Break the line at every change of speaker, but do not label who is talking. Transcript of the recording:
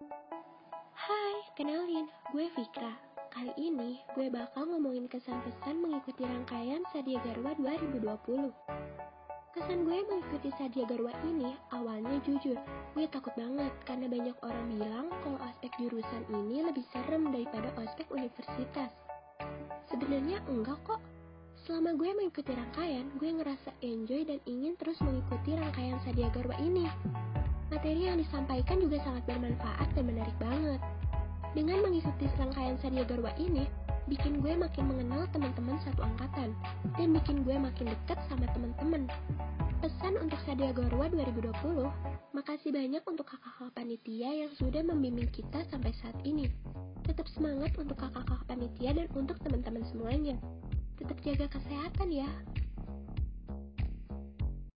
Hai, kenalin, gue Fikra. Kali ini gue bakal ngomongin kesan-pesan mengikuti rangkaian Sadia Garwa 2020. Kesan gue mengikuti Sadia Garwa ini awalnya jujur, gue takut banget karena banyak orang bilang kalau aspek jurusan ini lebih serem daripada aspek universitas. Sebenarnya enggak kok. Selama gue mengikuti rangkaian, gue ngerasa enjoy dan ingin terus mengikuti rangkaian Sadia Garwa ini. Materi yang disampaikan juga sangat bermanfaat dan menarik banget. Dengan mengikuti rangkaian Sadia Garwa ini, bikin gue makin mengenal teman-teman satu angkatan, dan bikin gue makin dekat sama teman-teman. Pesan untuk Sadia Garwa 2020, makasih banyak untuk kakak-kakak panitia yang sudah membimbing kita sampai saat ini. Tetap semangat untuk kakak-kakak panitia dan untuk teman-teman semuanya. Tetap jaga kesehatan ya,